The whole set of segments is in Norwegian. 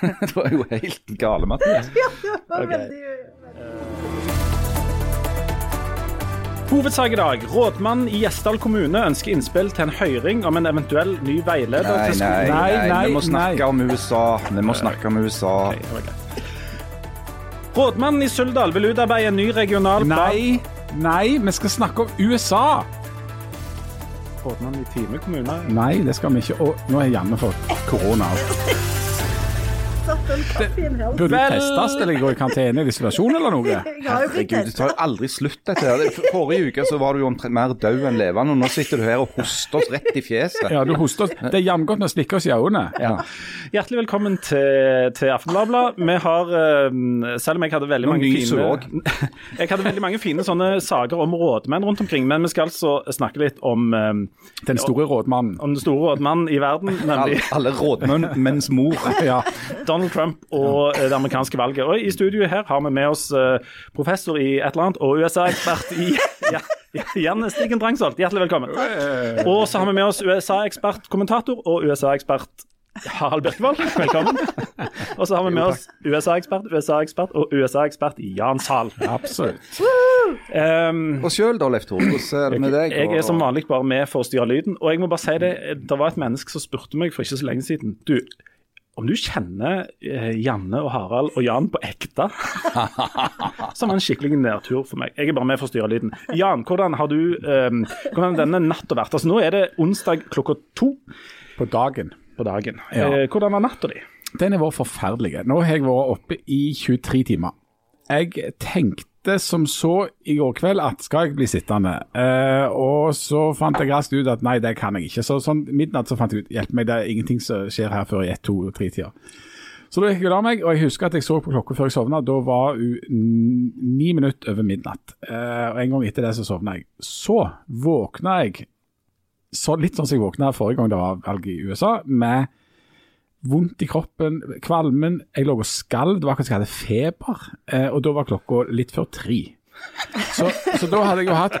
det var jo helt gale, Mathias. Ja, det var okay. veldig Hovedsak i dag. Rådmannen i Gjesdal kommune ønsker innspill til en høring om en eventuell ny veileder Nei, til skolen. nei, nei, nei, vi må snakke nei. om USA. Vi må snakke om USA. Okay, okay. Rådmannen i Suldal vil utarbeide en ny regional plan. Nei, nei, vi skal snakke om USA. Rådmannen i Time kommune. Nei, det skal vi ikke. Og nå jeg Janne for korona. Burde du testes eller gå i karantene eller isolasjon eller noe? Herregud, det tar jo aldri slutt, dette her. Det- Forrige uke så var du jo mer død enn levende, og nå sitter du her og hoster oss rett i fjeset. Ja, du hoster oss. Det er jamgodt å stikke oss i øynene. Ja. Hjertelig velkommen til, til Aftenbladet. Vi har, eh, selv om jeg hadde veldig mange fine Jeg hadde veldig mange fine sånne saker om rådmenn rundt omkring, men vi skal altså snakke litt om, eh, Den store rådmannen. om den store rådmannen i verden, Alle, nemlig alle rådmenns mor. Ja. Donald Trump og eh, det amerikanske valget. Og I studio her har vi med oss eh, professor i et eller annet og USA-ekspert i ja, ja, Janne Stigen Drangsholt. Hjertelig velkommen. Og så har vi med oss USA-ekspert, kommentator og USA-ekspert Harald Birkevold. Velkommen. Og så har vi med oss USA-ekspert, USA-ekspert og USA-ekspert Jan Sahl. Absolutt. Um, Og sjøl da, Leif Tore, hvordan er det med deg? jeg er som vanlig bare med for å styre lyden. Og jeg må bare si det, det var et menneske som spurte meg for ikke så lenge siden Du, om du kjenner eh, Janne og Harald og Jan på ekte? Som det en skikkelig nedtur for meg. Jeg er bare med for å styre lyden. Jan, hvordan har du eh, hvordan har denne natta vært? Altså Nå er det onsdag klokka to På dagen. på dagen. Ja. Eh, hvordan var natta di? Den har vært forferdelig. Nå har jeg vært oppe i 23 timer. Jeg tenkte som så i går kveld at skal jeg bli sittende, eh, og så fant jeg raskt ut at nei, det kan jeg ikke. Så sånn midnatt så fant jeg ut hjelp meg, det er ingenting som skjer her før i ett, to tre tida. Så da gikk jeg og la meg, og jeg husker at jeg så på klokka før jeg sovna. Da var hun ni minutter over midnatt. Eh, og en gang etter det så sovna jeg. Så våkna jeg så litt sånn som jeg våkna forrige gang det var valg i USA, med vondt i kroppen, kvalmen. Jeg lå og skalv, det var akkurat som jeg hadde feber, eh, og da var klokka litt før tre. Så, så da hadde jeg jo hatt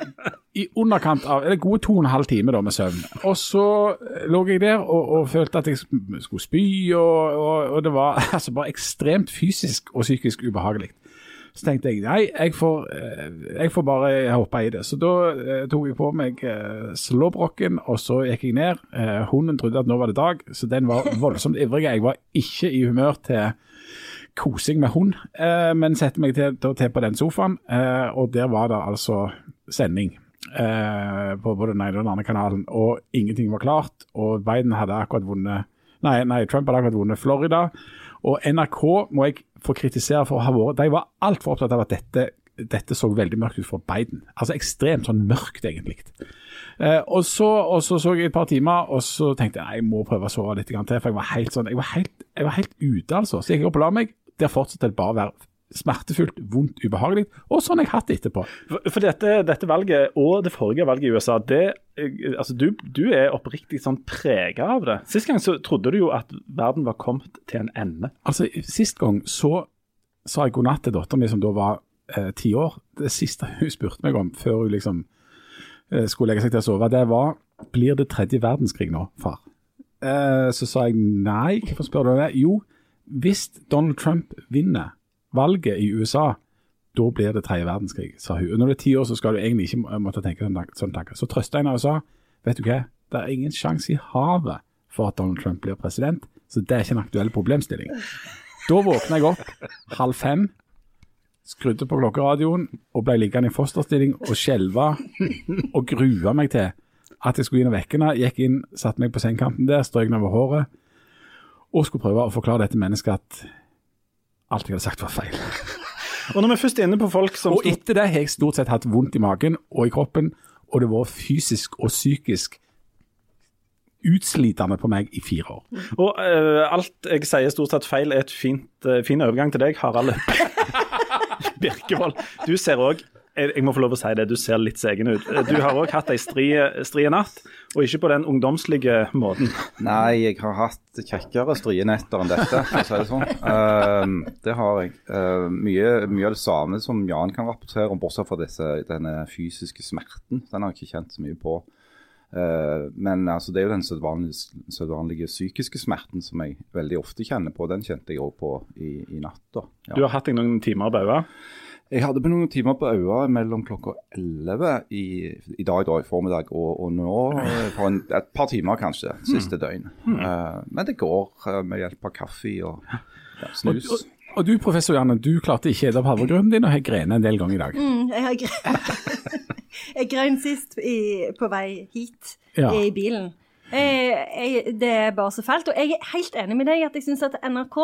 i underkant av eller gode to og en halv time da med søvn. Og så eh, lå jeg der og, og følte at jeg skulle spy, og, og, og det var altså bare ekstremt fysisk og psykisk ubehagelig. Så tenkte jeg nei, jeg får, eh, jeg får bare hoppe i det. Så da eh, tok jeg på meg eh, slåbroken, og så gikk jeg ned. Eh, hunden trodde at nå var det dag, så den var voldsomt ivrig. Jeg var ikke i humør til kosing med hund, men satte meg til, til, på den sofaen, og der var det altså sending. På både den ene og den andre kanalen, og ingenting var klart. Og Biden hadde akkurat vunnet Nei, nei Trump hadde akkurat vunnet Florida. Og NRK må jeg få kritisere for å ha vært De var altfor opptatt av at dette, dette så veldig mørkt ut for Biden. Altså ekstremt sånn mørkt, egentlig. Eh, og, så, og så så jeg et par timer, og så tenkte jeg nei, jeg må prøve å sove litt til. For jeg var helt sånn, jeg var helt, jeg var helt ute, altså. Så jeg gikk opp og la meg. Der fortsatte det bare å være smertefullt, vondt, ubehagelig. Og sånn har jeg hatt det etterpå. For, dette, dette valget og det forrige valget i USA, det, eh, altså du, du er oppriktig sånn prega av det. Sist gang så trodde du jo at verden var kommet til en ende. Altså, Sist gang så sa jeg god natt til dattera min som da var eh, ti år. Det siste hun spurte meg om før hun liksom eh, skulle legge seg til å sove, det var blir det tredje verdenskrig nå, far? Eh, så sa jeg nei, hvorfor spør du det? Jo, hvis Donald Trump vinner valget i USA, da blir det tredje verdenskrig, sa hun. Når du er ti år, så skal du egentlig ikke måtte tenke sånn tanke- sånn. Så trøsta jeg av USA. sa vet du hva, det er ingen sjanse i havet for at Donald Trump blir president, så det er ikke en aktuell problemstilling. Da våkna jeg opp halv fem, skrudde på klokkeradioen og ble liggende i fosterstilling og skjelva og grua meg til at jeg skulle inn og vekke henne. Gikk inn, satte meg på sengekanten der, strøk henne over håret og skulle prøve å forklare dette mennesket at alt jeg hadde sagt var feil. Og når vi først er inne på folk som Og etter det har jeg stort sett hatt vondt i magen og i kroppen, og det var fysisk og psykisk utslitende på meg i fire år. Og uh, alt jeg sier stort sett feil, er et fint, uh, fin overgang til deg, Harald Birkevold. Du ser òg jeg, jeg må få lov å si det, du ser litt segen ut. Du har òg hatt ei stri, natt, og ikke på den ungdomslige måten. Nei, jeg har hatt kjekkere strie netter enn dette, for å si det sånn. Ehm, det har jeg. Ehm, mye, mye av det samme som Jan kan rapportere om, bortsett fra disse, denne fysiske smerten. Den har jeg ikke kjent så mye på. Uh, men altså, det er jo den sedvanlige, psykiske smerten som jeg veldig ofte kjenner på. Den kjente jeg òg på i, i natt. Ja. Du har hatt deg noen timer øyet. Jeg hadde noen timer på øya mellom klokka 11 i, i dag da, i formiddag og, og nå eh, for en, et par timer kanskje, siste døgn. Eh, men det går uh, med hjelp av kaffe og ja, snus. og, og du professor Janne, du klarte ikke å ete opp havregrynen din og har grenet en del ganger i dag. Mm, jeg har gre- Jeg grein sist i, på vei hit Ja. i bilen. Jeg, jeg, det er bare så fælt. Og jeg er helt enig med deg at jeg syns at NRK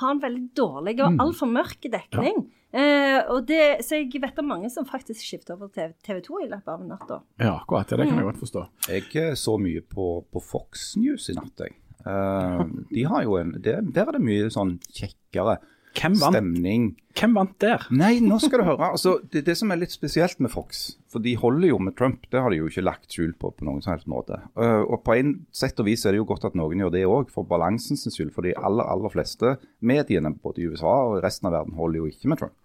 har en veldig dårlig og altfor mørk dekning. Eh, og det, så jeg vet om mange som faktisk skifter over til TV 2 i løpet av natta. Ja, akkurat. Ja, det kan jeg godt forstå. Jeg eh, så mye på, på Fox News i natt. Jeg. Eh, de har jo en, det, Der er det mye sånn kjekkere Hvem vant, stemning. hvem vant der? Nei, nå skal du høre. altså det, det som er litt spesielt med Fox, for de holder jo med Trump, det har de jo ikke lagt skjul på på noen som helst måte. Eh, og på en sett og vis er det jo godt at noen gjør det òg, for balansens skyld. For de aller, aller fleste mediene både i USA og resten av verden holder jo ikke med Trump.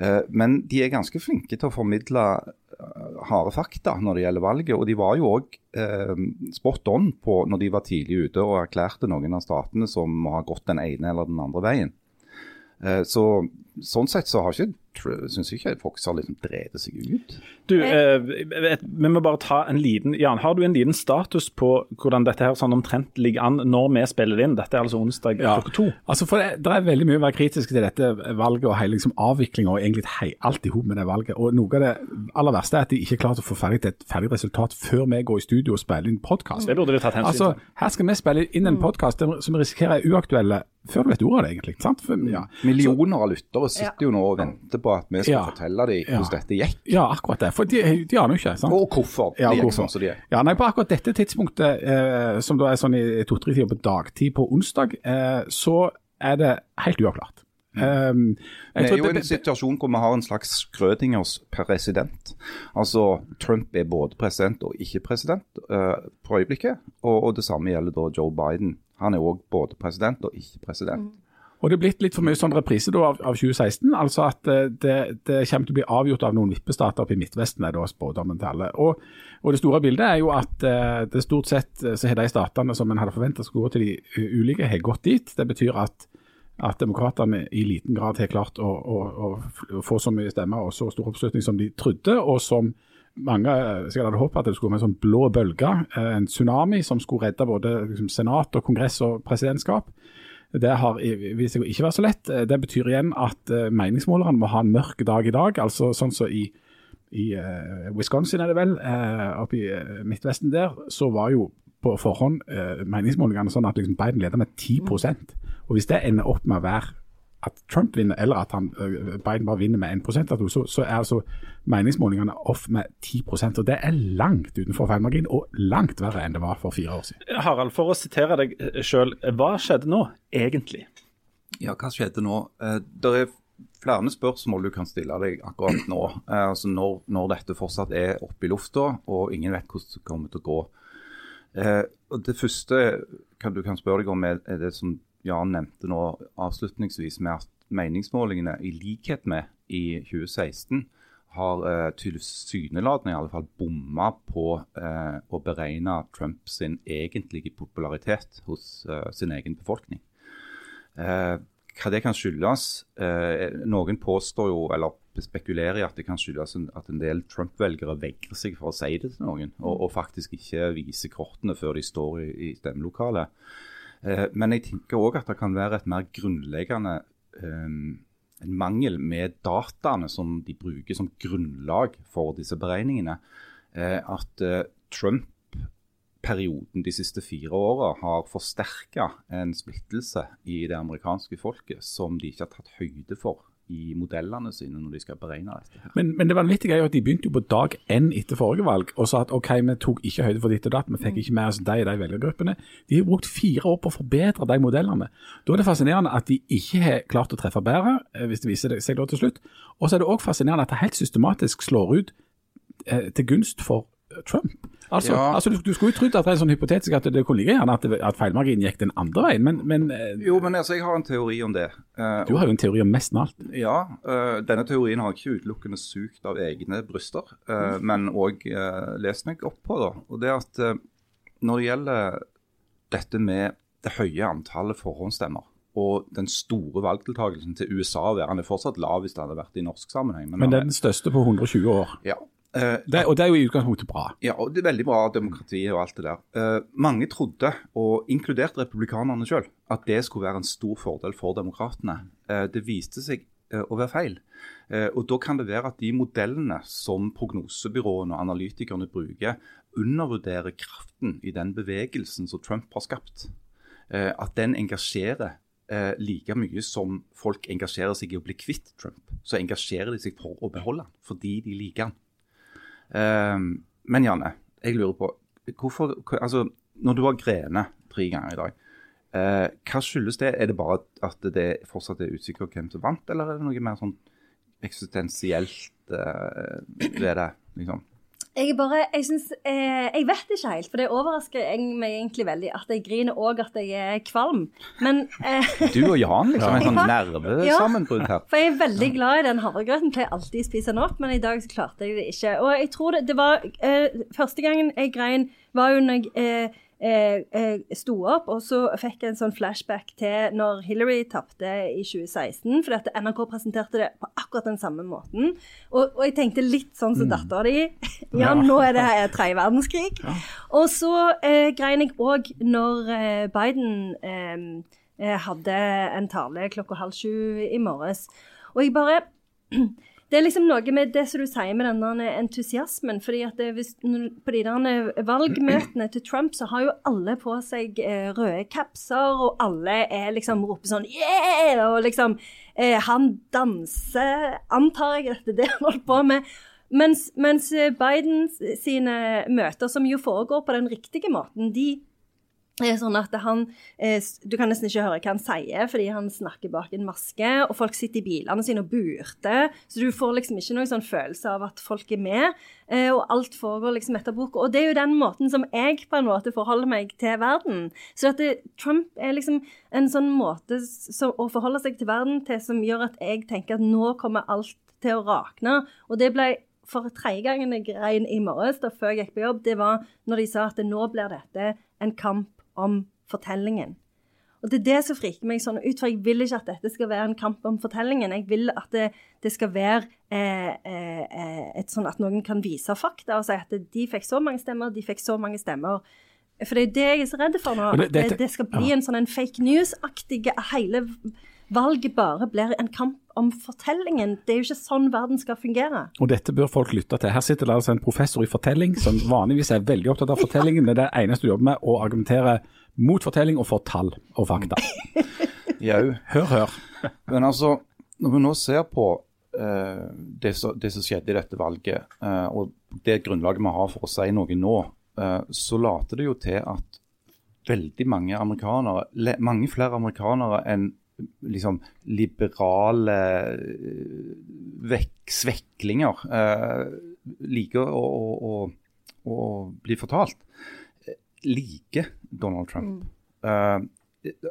Eh, men de er ganske flinke til å formidle eh, harde fakta når det gjelder valget. Og de var jo òg eh, spot on på når de var tidlig ute og erklærte noen av statene som må ha gått den ene eller den andre veien. Eh, så Sånn sett så har ikke syns ikke Fox har liksom drevet seg ut. Du, eh, vi må bare ta en liten Jan, har du en liten status på hvordan dette her sånn omtrent ligger an når vi spiller inn? Dette er altså onsdag Ja. klokka to. Altså for det, det er veldig mye å være kritisk til dette valget og hele liksom, avviklinga og egentlig hei, alt i hop med det valget. Og Noe av det aller verste er at de ikke er klart å få ferdig et ferdig resultat før vi går i studio og spiller inn podkast. Det burde de tatt hensyn til. Altså, her skal vi spille inn en podkast som risikerer er uaktuelle før du vet ordet av det, egentlig. Sant? For, ja. Millioner av lyttere sitter jo nå og venter på at vi skal Ja. fortelle dem Ja. hvordan dette gikk. ja, akkurat det. For de, de aner jo ikke. sant? Og hvorfor Ja, gikk hvorfor? sånn som de er. Ja, nei, På akkurat dette tidspunktet, eh, som da er sånn i to-tre tider på dagtid på onsdag, eh, så er det helt uavklart. Um, jeg Vi er jo det- en situasjon hvor vi har en slags Schrødingers president. Altså Trump er både president og ikke president uh, på øyeblikket. Og, og det samme gjelder da Joe Biden. Han er òg både president og ikke president. Og det er blitt litt for mye sånn reprise da av, av 2016. Altså at eh, det, det kommer til å bli avgjort av noen vippestater oppe i Midtvesten, er da spådommen til alle. Og, og det store bildet er jo at eh, det stort sett eh, så har de statene som en hadde forventa skulle gå til de ulike, har gått dit. Det betyr at at demokratene i liten grad har klart å, å, å få så mye stemmer og så stor oppslutning som de trodde, og som mange sikkert hadde håpet at det skulle være en sånn blå bølge, en tsunami som skulle redde både liksom, senat, og kongress og presidentskap. Det har vist seg å ikke være så lett. Eh, Det betyr igjen at eh, meningsmålerne må ha en mørk dag i dag. altså sånn som i, i uh, Wisconsin er det vel, uh, oppe i uh, Midtvesten der, så var jo på forhånd meningsmålingene sånn at liksom Biden leder med 10% Og Hvis det ender opp med å være at Trump vinner, eller at han, eh, Biden bare vinner med 1 av to, så, så er altså meningsmålingene off med 10% og Det er langt utenfor feilmargin, og langt verre enn det var for fire år siden. Harald, for å sitere deg sjøl, hva skjedde nå, egentlig? Ja, hva skjedde nå? Eh, det er flere spørsmål du kan stille deg akkurat nå. Eh, altså når, når dette fortsatt er oppe i lufta og ingen vet hvordan det kommer til å gå. Eh, Det første kan, du kan spørre deg om, er det som Jan nevnte nå avslutningsvis, med at meningsmålingene, i likhet med i 2016, har eh, tilsynelatende i alle fall bomma på eh, å beregne Trump sin egentlige popularitet hos eh, sin egen befolkning. Eh, hva det kan skyldes eh, Noen påstår jo, eller spekulerer i at det kan skyldes at en del Trump-velgere vegrer seg for å si det til noen, og, og faktisk ikke viser kortene før de står i, i stemmelokalet. Eh, men jeg tenker òg at det kan være et mer grunnleggende eh, en mangel med dataene som de bruker som grunnlag for disse beregningene. Eh, at eh, Trump-perioden de siste fire åra har forsterka en splittelse i det amerikanske folket som de ikke har tatt høyde for i modellene sine når de skal beregne dette. her. Men, men det vanvittige er jo at de begynte jo på dag én etter forrige valg og sa at OK, vi tok ikke høyde for ditt og datt, vi fikk ikke med oss de og de velgergruppene. De har brukt fire år på å forbedre de modellene. Da er det fascinerende at de ikke har klart å treffe bedre, eh, hvis det viser seg da til slutt. Og så er det òg fascinerende at det helt systematisk slår ut eh, til gunst for Trump. Altså, Ja. altså du, du skulle jo trodd at det er sånn hypotetisk at det kunne ligge gjerne at, at feilmarginen gikk den andre veien, men, men eh, Jo, men altså, jeg har en teori om det. Uh, du har jo en teori om nesten alt. Ja, Uh, denne teorien har jeg ikke utelukkende sugd av egne bryster, eh, men òg lest meg opp på. da. Og det at Når det gjelder dette med det høye antallet forhåndsstemmer og den store valgdeltakelsen til USA, der han er fortsatt lav hvis det hadde vært i norsk sammenheng. Men det er den største på 120 år. ja, Det, og det er jo i utgangspunktet bra. ja, og det er veldig bra demokrati og alt det der. Uh, mange trodde, og inkludert republikanerne sjøl, at det skulle være en stor fordel for demokratene. Uh, det viste seg uh, å være feil. Eh, og Da kan det være at de modellene som prognosebyråene og analytikerne bruker, undervurderer kraften i den bevegelsen som Trump har skapt. Eh, at den engasjerer eh, like mye som folk engasjerer seg i å bli kvitt Trump. Så engasjerer de seg for å beholde han, fordi de liker han. Ehm, men Janne, jeg lurer på hvorfor, altså, Når du har grenet tre ganger i dag, eh, hva skyldes det? Er det bare at det fortsatt er usikkert hvem som vant, eller er det noe mer sånn eksistensielt eh, ved det? liksom? Jeg er bare, jeg synes, eh, jeg vet ikke helt, for det overrasker meg egentlig veldig at jeg griner og at jeg er kvalm. Men eh, Du og Jan, liksom. En sånn nervesammenbrudd her. Ja, For jeg er veldig glad i den havregrøten. Pleier alltid å spise den opp, men i dag så klarte jeg det ikke. Og jeg tror det, det var eh, Første gangen jeg grein, var jo når jeg eh, sto opp, og så fikk jeg en sånn flashback til når Hillary tapte i 2016, For at NRK presenterte det på akkurat den samme måten. Og, og jeg tenkte litt sånn som dattera di. Ja, nå er det eh, tredje verdenskrig. Og så eh, grein jeg òg når eh, Biden eh, eh, hadde en tale klokka halv sju i morges. Og jeg bare Det er liksom noe med det som du sier med denne entusiasmen. fordi at hvis, På de der valgmøtene til Trump så har jo alle på seg eh, røde capser, og alle er liksom roper sånn yeah! Og liksom eh, Han danser, antar jeg at det det han holdt på med. Mens, mens Biden sine møter, som jo foregår på den riktige måten, de sånn at han eh, Du kan nesten ikke høre hva han sier, fordi han snakker bak en maske, og folk sitter i bilene sine og burter. Så du får liksom ikke noen sånn følelse av at folk er med, eh, og alt foregår liksom etter boka. Og det er jo den måten som jeg på en måte forholder meg til verden. Så det, Trump er liksom en sånn måte s- så, å forholde seg til verden til som gjør at jeg tenker at nå kommer alt til å rakne. Og det ble for tredje gangen jeg grein i morges, da før jeg gikk på jobb, det var når de sa at nå blir dette en kamp om fortellingen. Og det er det som friker meg sånn ut, for jeg vil ikke at dette skal være en kamp om fortellingen. Jeg vil at det, det skal være eh, eh, et sånn at noen kan vise fakta og si at de fikk så mange stemmer, de fikk så mange stemmer. For det er det jeg er så redd for nå. Det- det, det skal bli en sånn en fake news-aktig Hele valget bare blir en kamp om fortellingen. Det er jo ikke sånn verden skal fungere. Og dette bør folk lytte til. Her sitter det altså en professor i fortelling som vanligvis er veldig opptatt av fortellingen. Det er det eneste du jobber med, å argumentere mot fortelling og for tall og fakta. Jau. Hør, hør. Men altså, når vi nå ser på uh, det, som, det som skjedde i dette valget, uh, og det grunnlaget vi har for å si noe nå, uh, så later det jo til at veldig mange amerikanere, le, mange flere amerikanere enn liksom liberale vekk, sveklinger eh, liker å, å, å, å bli fortalt, eh, liker Donald Trump. Eh,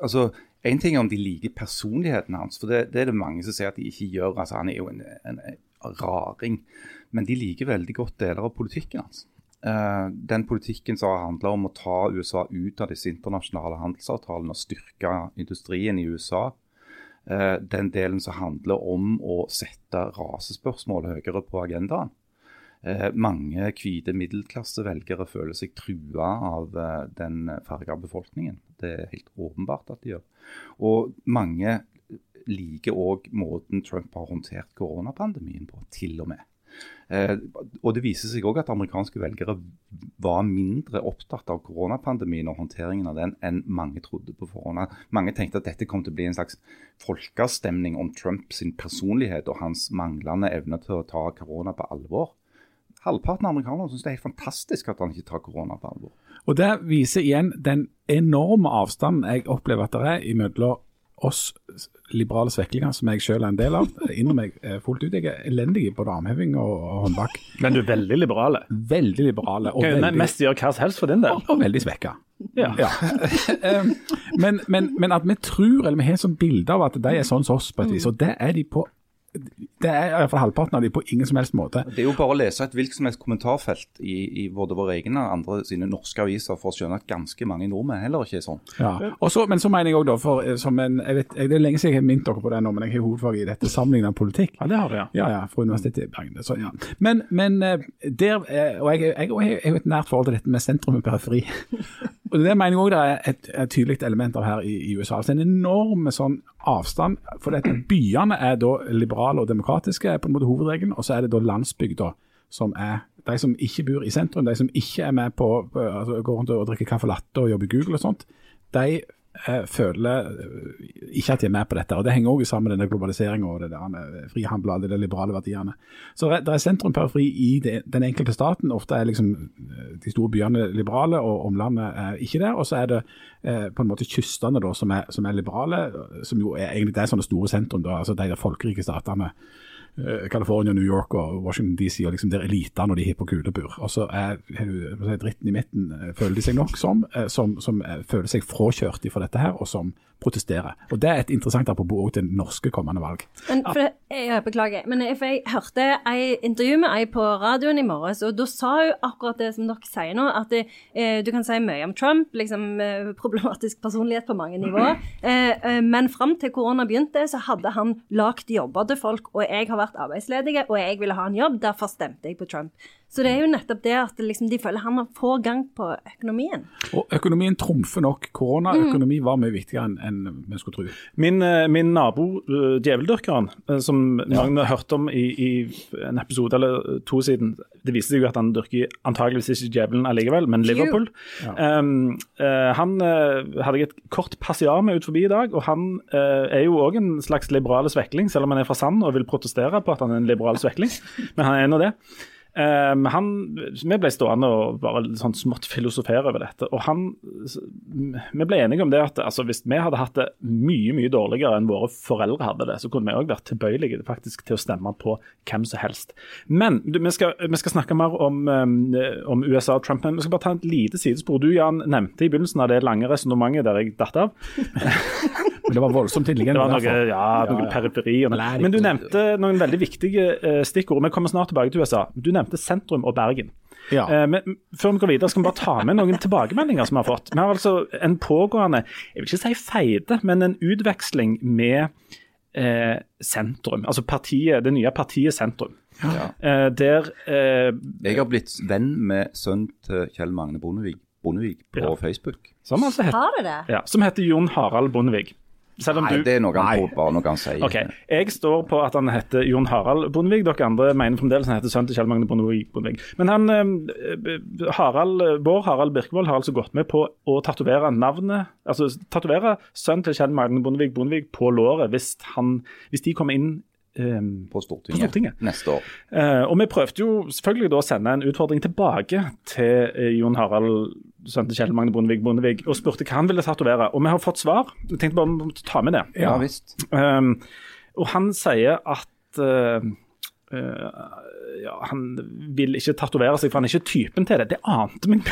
altså, En ting er om de liker personligheten hans, for det, det er det mange som sier at de ikke gjør. altså Han er jo en, en, en raring. Men de liker veldig godt deler av politikken hans. Uh, den politikken som har handla om å ta USA ut av disse internasjonale handelsavtalene og styrke industrien i USA. Eh, den delen som handler om å sette rasespørsmål høyere på agendaen. Eh, mange hvite middelklassevelgere føler seg trua av eh, den farga befolkningen. Det er helt åpenbart at de gjør. Og mange liker òg måten Trump har håndtert koronapandemien på, til og med. Eh, og Det viser seg òg at amerikanske velgere var mindre opptatt av koronapandemien og håndteringen av den enn mange trodde på forhånd. Mange tenkte at dette kom til å bli en slags folkeavstemning om Trumps personlighet og hans manglende evne til å ta korona på alvor. Halvparten av amerikanerne syns det er helt fantastisk at han ikke tar korona på alvor. Og Det viser igjen den enorme avstanden jeg opplever at det er mellom oss liberale sveklinger, som jeg selv er en del av, innrømmer jeg er fullt ut. Jeg er elendig på både armheving og, og håndbak. Men du er veldig liberale. Veldig liberale og veldig, mest gjøre hva som helst for din del. og veldig svekka. Ja. Ja. Men, men, men at vi tror, eller vi har et sånt bilde av at de er sånn som oss på et vis, og det er de på det er i hvert fall halvparten av de på ingen som helst måte. Det er jo bare å lese et hvilket som helst kommentarfelt i, i både våre egne og andre sine norske aviser for å skjønne at ganske mange nordmenn heller ikke er sånn. Ja. Også, men så mener jeg òg, da, for eh, som en jeg vet, jeg, Det er lenge siden jeg har minnet dere på det nå, men jeg har hovedfag i dette sammenlignet politikk. Ja, det har du, ja. Ja, ja, fra Universitetet i Bergen. Så, ja. Men, men eh, der, eh, og jeg, jeg, jeg har jo et nært forhold til dette med sentrum og periferi. og Det mener jeg òg det er et, et tydelig element av her i, i USA. Altså En enorm sånn avstand. For dette, byene er da liberale og demokratiske, er på en måte hovedregelen. Og så er det da landsbygda som er de som ikke bor i sentrum, de som ikke er med på, på altså, går rundt og drikker kaffe latte og jobber i Google og sånt. De eh, føler eh, ikke at de er med på dette. og Det henger også sammen med denne globaliseringa og det der med frihandel og alle de liberale verdiene. Så det er sentrum periferi i det, den enkelte staten. Ofte er liksom eh, de store byene liberale, og omlandet er ikke det. Og så er det eh, på en måte kystene da, som er, som er liberale, som jo er egentlig det er sånne store sentrum, da, altså de folkerike statene. Eh, California, New York og Washington DC, og liksom der elitene og de hippe og kule bor. Og så er dritten i midten, eh, føler de seg nok som, eh, som, som føler seg fråkjørt ifra dette her, og som protesterer. Og Det er et interessant apropos også til norske kommende valg. Men for jeg beklager, men jeg, jeg hørte et intervju med ei på radioen i morges, og da sa hun akkurat det som dere sier nå, at det, eh, du kan si mye om Trump, liksom eh, problematisk personlighet på mange nivåer, eh, eh, men fram til korona begynte, så hadde han lagd jobber til folk, og jeg har vært arbeidsledig, og jeg ville ha en jobb, derfor stemte jeg på Trump. Så det er jo nettopp det at liksom, de føler han får gang på økonomien. Og økonomien trumfer nok Koronaøkonomi var mye viktigere enn enn vi skulle tro. Min, eh, min nabo, uh, djeveldyrkeren, eh, som mange har hørt om i, i en episode eller to siden, det viste seg jo at han dyrker antageligvis ikke djevelen allikevel, men Liverpool. Um, uh, han uh, hadde jeg et kort passiar med ut forbi i dag, og han uh, er jo òg en slags liberale svekling, selv om han er fra Sand og vil protestere på at han er en liberal svekling, men han er nå det. Um, han, vi ble stående og bare sånn smått filosofere over dette. og han, Vi ble enige om det at altså, hvis vi hadde hatt det mye mye dårligere enn våre foreldre hadde det, så kunne vi òg vært tilbøyelige faktisk til å stemme på hvem som helst. Men du, vi, skal, vi skal snakke mer om, um, om USA og Trump, men vi skal bare ta et lite sidespor. Du Jan, nevnte i begynnelsen av det lange resonnementet der jeg datt av. Men det var voldsomt Det var noe, ja, noe periferi. Og noe. Men du nevnte noen veldig viktige eh, stikkord. Vi kommer snart tilbake til USA. Du nevnte sentrum og Bergen. Ja. Eh, men før vi går videre, skal vi bare ta med noen tilbakemeldinger som vi har fått. Vi har altså en pågående, jeg vil ikke si feide, men en utveksling med eh, sentrum. Altså partiet, det nye partiet Sentrum. Eh, der eh, Jeg har blitt venn med sønnen til Kjell Magne Bondevik, Bondevik på Ja. Facebook. som, altså heter, Har det det? ja, som heter Jon Harald Bondevik. Selv om Nei, du det er noe han, tror bare noe han sier. Okay. Jeg står på at han heter Jon Harald Bondevik. Dere andre mener fremdeles han heter sønnen til Kjell Magne Bondevik. Bondevik. Men han, eh, Harald, Bård Harald Birkevold har altså gått med på å tatovere navnet Altså tatovere sønnen til Kjell Magne Bondevik Bondevik på låret hvis, han, hvis de kommer inn eh, På Stortinget, På Stortinget. neste år. Eh, og vi prøvde jo selvfølgelig å sende en utfordring tilbake til eh, Jon Harald, Sønte Kjell Magne Bondevik Bondevik og spurte hva han ville tatovere. Og vi har fått svar. Jeg tenkte bare vi måtte ta med det. Ja visst. Um, og han sier at uh, ja, han vil ikke tatovere seg, for han er ikke typen til det. Det ante meg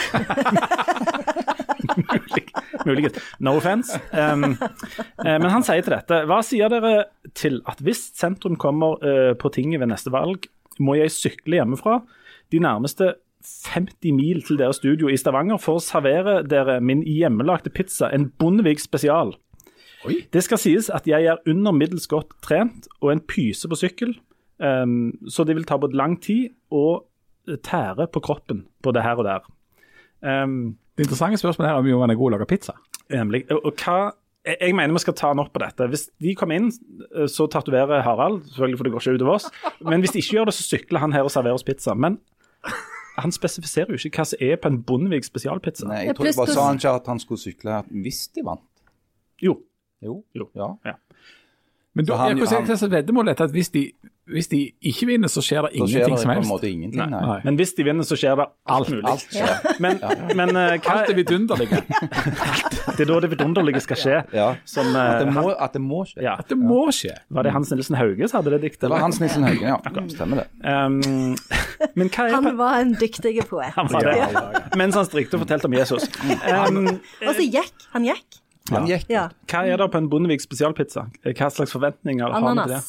Muligens. No offense. Um, uh, men han sier til dette Hva sier dere til at hvis sentrum kommer uh, på tinget ved neste valg, må jeg sykle hjemmefra de nærmeste 50 mil til deres studio i Stavanger for å servere dere min hjemmelagte pizza, en Bondevik spesial. Det skal sies at jeg er under middels godt trent og en pyse på sykkel, um, så det vil ta både lang tid og tære på kroppen på det her og der. Um, Det interessante spørsmålet er om Johan er god til å lage pizza. Nemlig. Og, og hva jeg, mener vi skal ta han opp på dette. Hvis de kommer inn, eh, så tatoverer Harald, selvfølgelig for det går ikke utover oss. Men hvis de ikke gjør det, så sykler han her og serverer oss pizza. Men han spesifiserer jo ikke hva som er på en Bondevik spesialpizza. Nei, jeg tror jeg bare sa han ikke at han skulle sykle hvis de vant. Jo. Jo. Jo. Ja. Men da, han- jeg kan si han- hva slags veddemål er at hvis de hvis de ikke vinner, så skjer det ingenting skjer det som helst. ingenting. Nei. Nei. Men hvis de vinner, så skjer det alt, mulig. Alt skjer. Men, men uh, hva, Alt er vidunderlige. det er da det vidunderlige skal skje. Ja. Som, At, det må, at det må skje. ja. Det må skje. Var det Hans Nilsen Hauge som hadde det diktet? Det var Hans Nilsen Hauge, ja. Stemmer det. Um, men hva er Han var en dyktig poet. Han var det. Mens han strikte og fortalte om Jesus. Um, Og så gikk. Han gikk. Han gikk. Ja. hva er det på en Bondevik spesialpizza? Hva slags forventninger har han til det?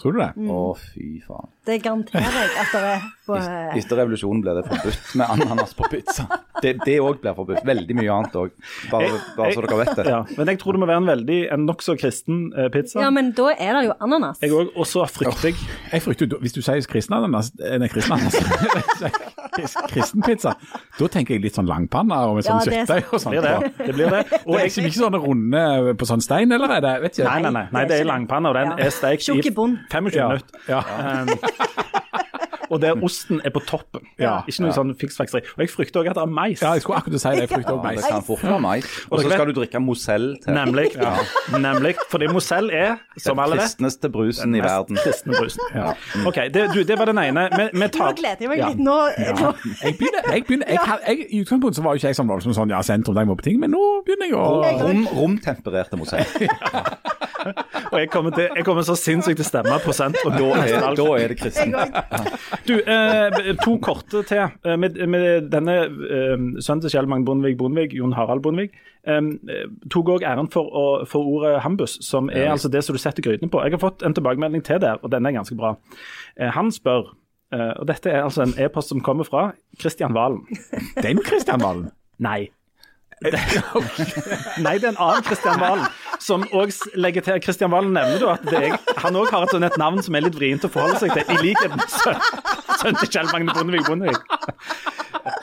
Tror du det? Å, fy faen. Det garanterer jeg at det er på eh, Etter revolusjonen ble det forbudt med ananas på pizza. Det òg blir forbudt. Veldig mye annet òg. Bare, bare så dere vet det. Ja, men jeg tror det må være en veldig, en nokså kristen eh, pizza. Ja, men da er det jo ananas. Jeg òg, og så frykter jeg Jeg frykter, jo- Hvis du sier kristen ananas, en nei, kristen ananas kris- kristen pizza, da tenker jeg litt sånn langpanne og med sånn ja, er kjøttdeig og sånt. blir det. det blir det. Og det er jeg, liksom ikke sånne runde på sånn stein, eller er det? Vet ikke. nei, nei, nei, nei, det er langpanne, og den Ja. er steikt i i bunn. 25 Ja. minutter. Ja. Um, og der osten er på toppen. Ja. Ikke noe sånn fiksfakseri. Og jeg frykter òg at det er mais. ja, jeg skulle akkurat si det. Jeg frykter Ja, også det mais. kan fort være mais. Og så skal du drikke Mosell til. Nemlig. Nemlig. Fordi Mosell er, som Den alle vet, kristneste brusen i verden. kristne brusen. Ja. OK, det, du, det var den ene. Vi, tar Nå gleder jeg meg litt. Nå, nå. Jeg begynner, jeg begynner jeg, kan- jeg, I utgangspunktet så var jo ikke jeg som voldsom sånn, ja, sentrum, der må på ting, men nå begynner jeg å Rom, romtempererte Mozell. Og jeg kommer, til, jeg kommer så sinnssykt til å stemme prosent. Og da er det da er det kristen. Du, eh, to korte til. Eh, med, med denne eh, sønnen til Kjell Magne Bondevik Bondevik, Jon Harald Bondevik, eh, tok òg æren for, å, for ordet hambus, som er altså det som du setter grytene på. Jeg har fått en tilbakemelding til der, og den er ganske bra. Eh, han spør, eh, og dette er altså en e-post som kommer fra Kristian Valen. Den Kristian Valen. Nei. Det, nei, det er en annen Kristian Valen. Som også legger til Kristian Valen nevner du at det er, han òg har et sånn et navn som er litt vrient å forholde seg til, i likhet med sønnen til Kjell Magne Bondevik Bondevik.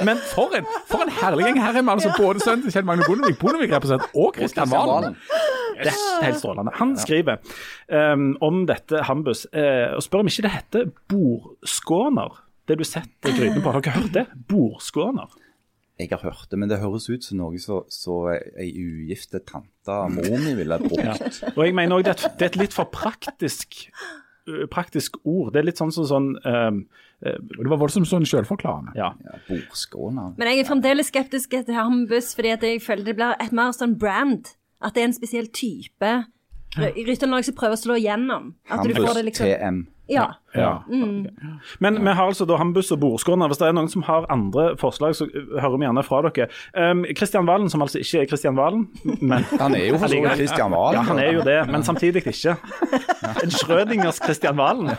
Men for en, for en herlig gjeng her er vi altså både sønnen til Kjell Magne Bondevik, Bondevik-representant og Kristian Valen. Det er helt strålende. Han skriver um, om dette Hambus uh, og spør om ikke det heter bordskåner. Det du setter grytene på. Har dere hørt det? Bordskåner. Jeg har hørt det, men det høres ut som noe så, så ei ugifte tante mor mi ville brukt. Og jeg mener også det, et- det er et litt for praktisk, praktisk ord. Det er litt sånn som sånn um, uh, Det var voldsomt sånn selvforklarende. Ja. Ja, Bordskåne. Men jeg er fremdeles skeptisk til Hambus, fordi at jeg føler det blir et mer sånn brand. At det er en spesiell type grytelag som prøver å slå igjennom. At du får Hambus det liksom TM. Ja. Ja. Men vi har altså da Hambus og Borskårna. Hvis det er noen som har andre forslag, så hører vi gjerne fra dere. Um, Kristian Valen, som altså ikke er Kristian Valen, men Han er jo for så vidt Kristian Valen. Ja, han er jo det, men samtidig ikke. En Schrødingers Kristian Valen.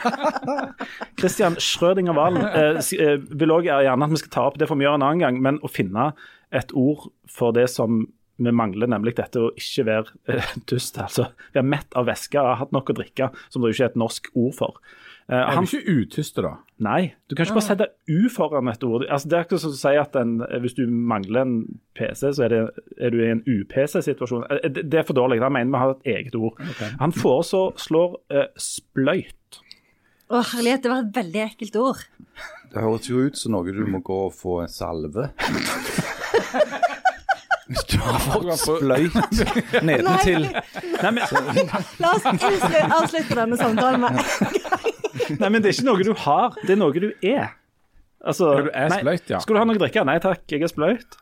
Kristian Schrødinger Valen eh, eh, vil òg gjerne at vi skal ta opp, det får vi gjøre en annen gang, men å finne et ord for det som vi mangler, nemlig dette å ikke være eh, dust. Altså være mett av væske, ha hatt nok å drikke, som det jo ikke er et norsk ord for. Eh, Er han, du ikke utyste, da? nei, du kan ikke bare sette U foran et ord. Altså, det er ikke som å si at en, hvis du mangler en PC, så er, det, er du i en u-PC-situasjon. Eh, Det, det er for dårlig. Da mener vi har et eget ord. Han foreslår eh, spløyt. Å, herlighet, det var et veldig ekkelt ord. Det høres jo ut som noe du må gå og få en salve. Hvis du har fått spløyt nedentil. Nei, men, La oss avslutte, denne samtalen med nei, men det er ikke noe du har, det er noe du er. Altså, du er spløyt, ja. Skal du ha noe å drikke? Nei takk, jeg er spløyt.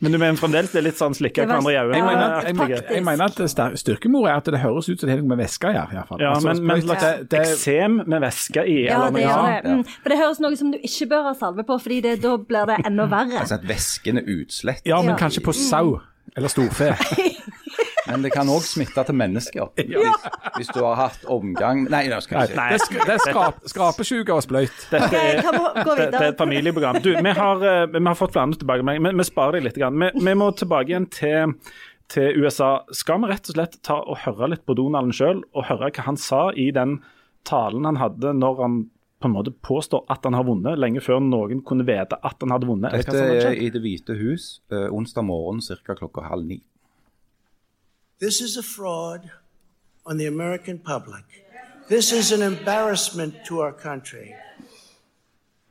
Men du mener fremdeles det er litt sånn slikke hverandre i øynene? mener, jeg, faktisk. jeg mener at styrkemord er at det høres ut som det er noe med væske i hvert fall. Ja, Altså, men, men slags det- det- eksem med væske i? Ja, eller noe det. Mm. For det høres noe som du ikke bør ha salve på, fordi det, da blir det enda verre. Altså at væsken er utslett. Ja, men kanskje på sau eller storfe. Men det kan òg smitte til mennesker. Hvis, hvis du har hatt omgang Nei, nå skal jeg ikke Nei. Det er, sk det er skrap, skrapesjuke og spløyt. Dette er, kan vi gå det, det er et familieprogram. Du, vi har, eh, vi har fått flere tilbakemeldinger, men vi sparer deg litt. Vi, vi må tilbake igjen til, til USA. Skal vi rett og slett ta og høre litt på Donalden sjøl, og høre hva han sa i den talen han hadde når han på en måte påstår at han har vunnet, lenge før noen kunne vite at han hadde vunnet? Dette er i Det hvite hus eh, onsdag morgen ca. klokka halv ni. This is a fraud on the American public. This is an embarrassment to our country.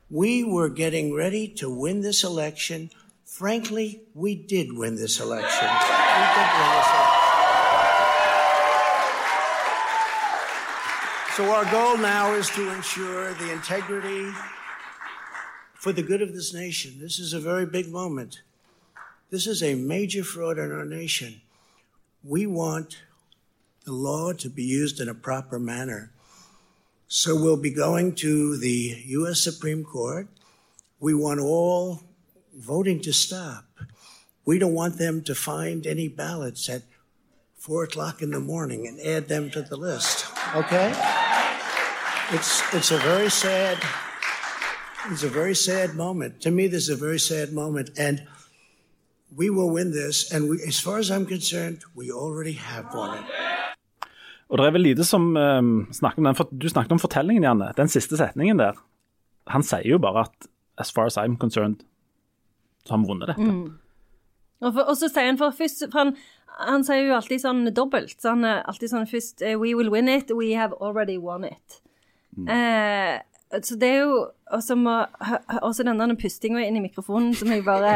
We were getting ready to win this election. Frankly, we did win this election. We did win this election. So our goal now is to ensure the integrity for the good of this nation. This is a very big moment. This is a major fraud in our nation. We want the law to be used in a proper manner. So we'll be going to the U.S. Supreme Court. We want all voting to stop. We don't want them to find any ballots at four o'clock in the morning and add them to the list. Okay? It's it's a very sad it's a very sad moment. To me, this is a very sad moment, and we will win this. And we, as far as I'm concerned, we already have won it. Og det er vel lite som um, snakker om den, for Du snakket om fortellingen, Janne. Den siste setningen der. Han sier jo bare at 'as far as I'm concerned', så har vi vunnet dette. Og, for, og så sier han for først for han, han sier jo alltid sånn dobbelt. Så han er alltid sånn først eh, We will win it. We have already won it. Eh, så det er jo også, må, også den der pustinga inn i mikrofonen som jeg bare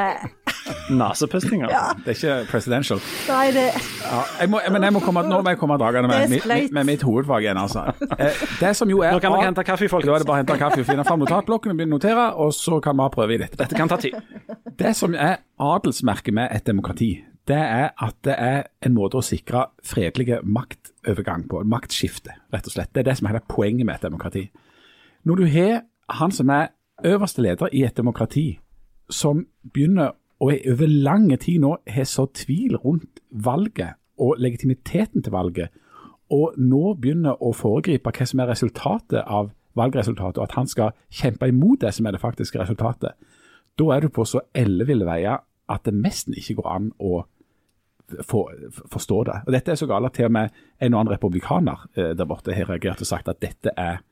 Nasepustinga. Det er ikke presidential. Nei, det Ja, jeg må, men jeg må komme, nå må jeg komme dagene med, med, med, med mitt hovedfag igjen, altså. Eh, det som jo er Nå kan dere hente kaffe, folk. Da er det bare å hente kaffe og finne fram notatblokken og begynne å notere, og så kan vi ha prøve i dette. Dette kan ta tid. Det som er adelsmerket med et demokrati, det er at det er en måte å sikre fredelige maktovergang på, maktskifte, rett og slett. Det er det som er hele poenget med et demokrati. Når du har han som er øverste leder i et demokrati, som begynner å over lang tid nå har så tvil rundt valget og legitimiteten til valget, og nå begynner å foregripe hva som er resultatet av valgresultatet, og at han skal kjempe imot det som er det faktiske resultatet, da er du på så elleville veier at det nesten ikke går an å for, forstå det. Og Dette er så galt at til og med en og annen republikaner eh, der borte har reagert og sagt at dette er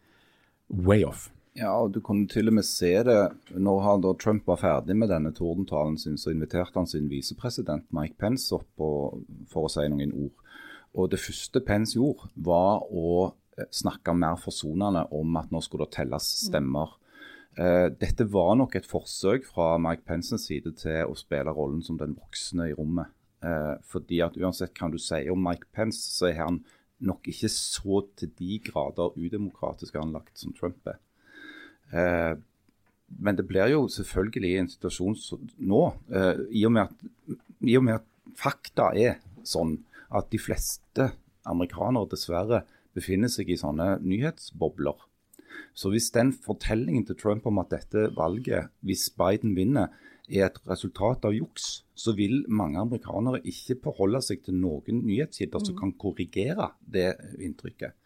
way off. Ja, og du kunne til og med se det når han da Trump var ferdig med denne tordentalen sin, så inviterte han sin visepresident Mike Pence opp og, for å si noen ord. Og det første Pence gjorde, var å eh, snakke mer forsonende om at nå skulle det telles stemmer. Uh, dette var nok et forsøk fra Mike Pences side til å spille rollen som den voksne i rommet. Uh, fordi at uansett hva du sier om Mike Pence, så er han nok ikke så til de grader udemokratisk anlagt som Trump er. Eh, men det blir jo selvfølgelig en situasjon nå, eh, i, og med at, i og med at fakta er sånn at de fleste amerikanere dessverre befinner seg i sånne nyhetsbobler. Så hvis den fortellingen til Trump om at dette valget, hvis Biden vinner, er et resultat av juks, så vil mange amerikanere ikke forholde seg til noen nyhetskilder som kan korrigere det inntrykket.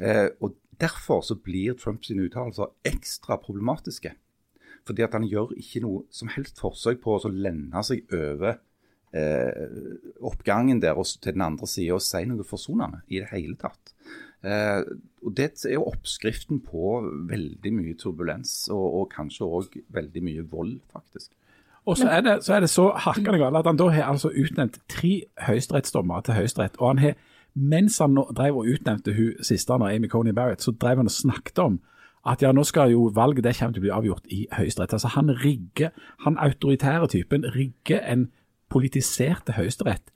Eh, og Derfor så blir Trumps uttalelser ekstra problematiske. Fordi at han gjør ikke noe som helst forsøk på å lende seg over eh, oppgangen der og til den andre sida og si noe forsonende i det hele tatt. Eh, og Det er jo oppskriften på veldig mye turbulens, og, og kanskje òg veldig mye vold, faktisk. Og så er det så, så hakkende galt at han da har altså utnevnt tre høyesterettsdommere til Høyesterett. Og han har, mens han drev og utnevnte hun siste, Amy Coney Barrett, så drev han og snakket om at ja, nå skal jo valget det kommer til å bli avgjort i Høyesterett. Altså han rigger, han autoritære typen rigger en politiserte Høyesterett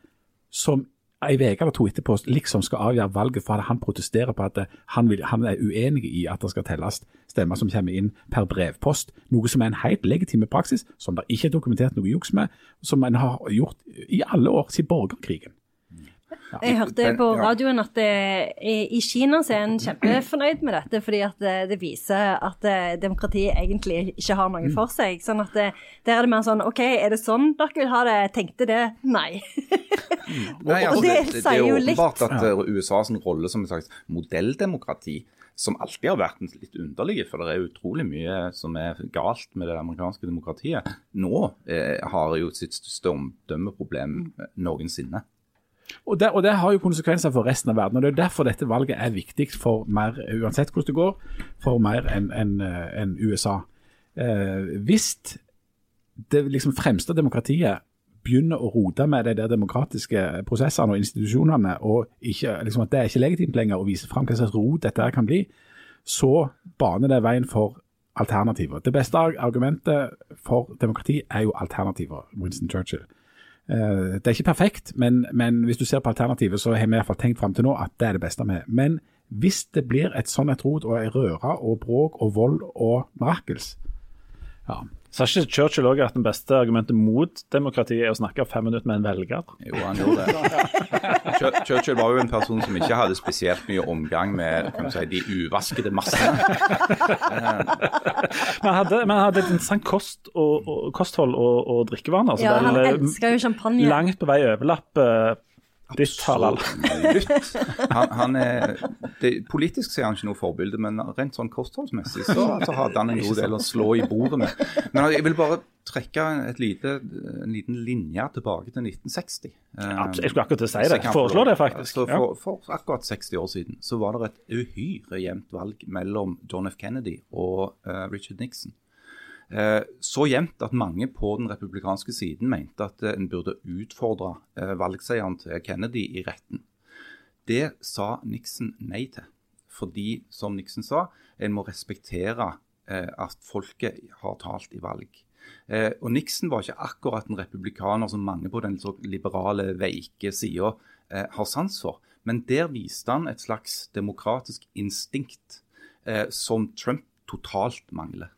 som ei uke eller to etterpå liksom skal avgjøre valget for at han protesterer på at han, vil, han er uenig i at det skal telles stemmer som kommer inn per brevpost, noe som er en helt legitim praksis, som det ikke er dokumentert noe juks med, som en har gjort i alle år siden borgerkrigen. Jeg hørte på radioen at det, i i Kina så er en kjempefornøyd med dette, fordi at det, det viser at eh, demokratiet egentlig ikke har noe for seg. Sånn at det, Der er det mer sånn OK, er det sånn dere vil ha det? Tenkte det? Nei. Nei, Og altså, det det, det, sier er jo Det er åpenbart at eh, USAs rolle som et slags modelldemokrati, som alltid har vært en litt underlig, for det er utrolig mye som er galt med det amerikanske demokratiet, nå eh, har jo sitt største omdømmeproblem eh, noensinne. Og det, og det har jo konsekvenser for resten av verden. og Det er derfor dette valget er viktig for mer, uansett hvordan det går, for mer enn en, en USA. Eh, hvis det liksom fremste demokratiet begynner å rote med de der demokratiske prosessene og institusjonene, og ikke, liksom at det er ikke legitimt lenger å vise fram hva slags rot dette kan bli, så baner det veien for alternativer. Det beste argumentet for demokrati er jo alternativer, Winston Churchill. Eh, Det er ikke perfekt, men, men hvis du ser på alternativet, så har vi i hvert fall tenkt fram til nå at det er det beste med. Men hvis det blir et sånn et rot og ei røre og bråk og vold og mirakels. Ja. Sa ikke Churchill også at det beste argumentet mot demokrati er å snakke fem minutter med en velger? Jo, han gjorde det. Churchill var jo en person som ikke hadde spesielt mye omgang med kan si, de uvaskede massene. Men han hadde, men hadde et interessant kost og, og, kosthold og, og drikkevaner. Altså Ja, han eh, elsker jo champagne. Langt på vei overlapper Absolutt. Han, han er, det, politisk ser er han ikke noe forbilde, men rent sånn kostholdsmessig så, så hadde han en god del å slå i bordet med. Men jeg vil bare trekke lite, en liten linje tilbake til 1960. Absolutt, Jeg skulle akkurat til å si det. Foreslå det, faktisk. Ja. for, for akkurat 60 år siden så var det et uhyre jevnt valg mellom John F. Kennedy og uh, Richard Nixon. Eh, så jevnt at mange på den republikanske siden mente at eh, en burde utfordre eh, valgseieren til Kennedy i retten. Det sa Nixon nei til. Fordi, som Nixon sa, en må respektere at folket har talt i valg. Og Nixon var ikke akkurat en republikaner som mange på den liberale, veike sida har sans for. Men der viste han et slags demokratisk instinkt som Trump totalt mangler.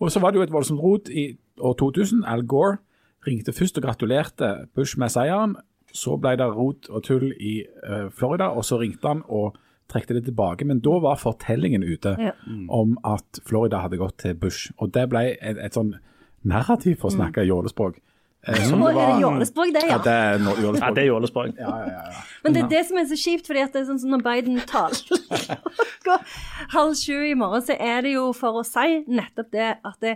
Og så var det jo et voldsomt rot i år 2000. Al Gore ringte først og gratulerte Bush med seieren. Så ble det rot og tull i uh, Florida, og så ringte han og trekte det tilbake. Men da var fortellingen ute Ja. om at Florida hadde gått til Bush. Og det ble et, et sånn narrativ, for å snakke jålespråk. Eh, som det er det Jålesborg jålespråk, det, Ja, ja? det er no- Ja, det er jålespråk. Ja, ja, ja, ja. Men det er det som er så kjipt, fordi at det er sånn som når Biden taler halv sju i morgen, så er det jo for å si nettopp det at det,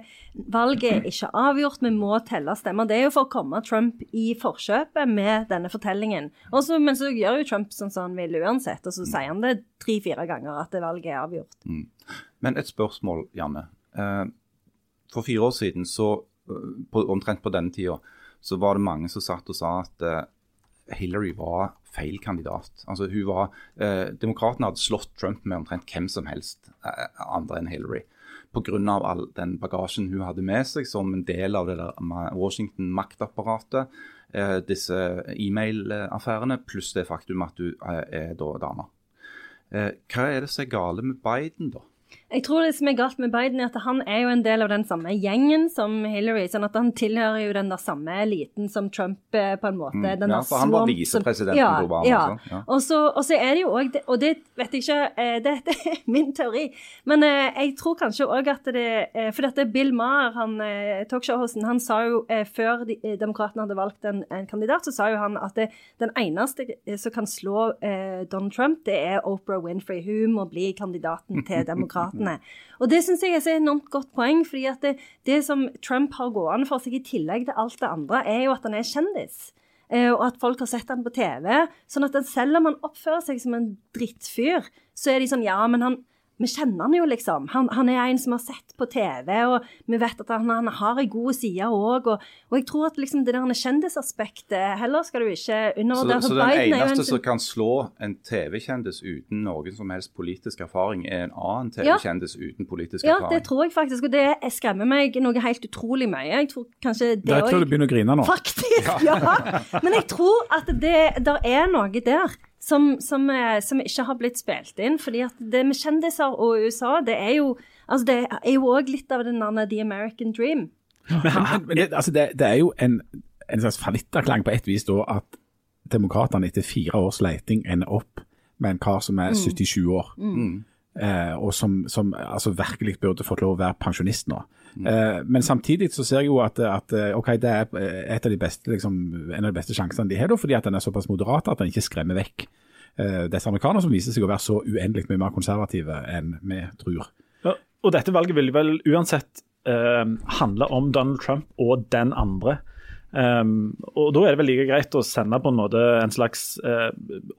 valget er ikke avgjort, vi må telle stemmer. Det er jo for å komme Trump i forkjøpet med denne fortellingen. Også, men så gjør jo Trump sånn som han vil uansett, og så sier han det tre-fire ganger at det valget er avgjort. Men et spørsmål, Janne. Eh, For fire år siden, så, eh, på, omtrent på denne tida, så var det mange som satt og sa at eh, Hillary var feil kandidat. Altså hun var, eh, Demokratene hadde slått Trump med omtrent hvem som helst eh, andre enn Hillary. Pga. all den bagasjen hun hadde med seg som en del av det der Washington-maktapparatet. Eh, disse e-mail-affærene, pluss det faktum at hun eh, er da dame. Eh, hva er det som er gale med Biden, da? Jeg tror det som er galt med Biden, er at han er jo en del av den samme gjengen som Hillary. sånn at han tilhører jo den der samme eliten som Trump eh, på en måte. Mm, Den ja, for han var visepresidenten ja, til Obama, Ja. Også. ja. Og, så, og så er det jo òg Og det vet jeg ikke, eh, det, det er min teori. Men eh, jeg tror kanskje òg at det For dette Bill Maher, han talkshow-hosten, han sa jo før de, demokratene hadde valgt en, en kandidat, så sa jo han at det, den eneste som kan slå eh, Donald Trump, det er Oprah Winfrey. Hun må bli kandidaten til demokratene. Og det syns jeg er et enormt godt poeng, fordi at det, det som Trump har gående for seg, i tillegg til alt det andre, er jo at han er kjendis. Eh, og at folk har sett han på TV. Sånn at selv om han oppfører seg som en drittfyr, så er de sånn Ja, men han vi kjenner han jo, liksom. Han, han er en som har sett på TV, og vi vet at han, han har en god side òg. Og, og jeg tror at liksom det der kjendisaspektet Heller skal du ikke undervurdere. så så den en eneste som kan slå en TV-kjendis uten noen som helst politisk erfaring, er en annen TV-kjendis uten politisk Ja, erfaring. det tror jeg faktisk, og det skremmer meg noe helt utrolig mye. Jeg tror kanskje det Jeg tror du begynner å grine nå. Faktisk, ja. Men jeg tror at det der er noe der som, som, eh, som ikke har blitt spilt inn. fordi at det med kjendiser og USA, det er jo altså det er jo òg litt av den der The American Dream. Men, men det, altså det, det er jo en, en slags fallitterklang på et vis da at demokratene etter fire års leiting ender opp med en kar som er 77 år. Eh, og som, som altså virkelig burde fått lov å være pensjonist nå. Eh, men samtidig så ser jeg jo at, at eh, ok, det er et av de beste, liksom, en av de beste sjansene de har, da, fordi at den er såpass moderat at den ikke skremmer vekk eh, disse amerikanerne som viser seg å være så uendelig mye mer konservative enn vi tror. Ja, og dette valget vil vel uansett eh, handle om Donald Trump og den andre. Um, og da er det vel like greit å sende på en måte en slags uh,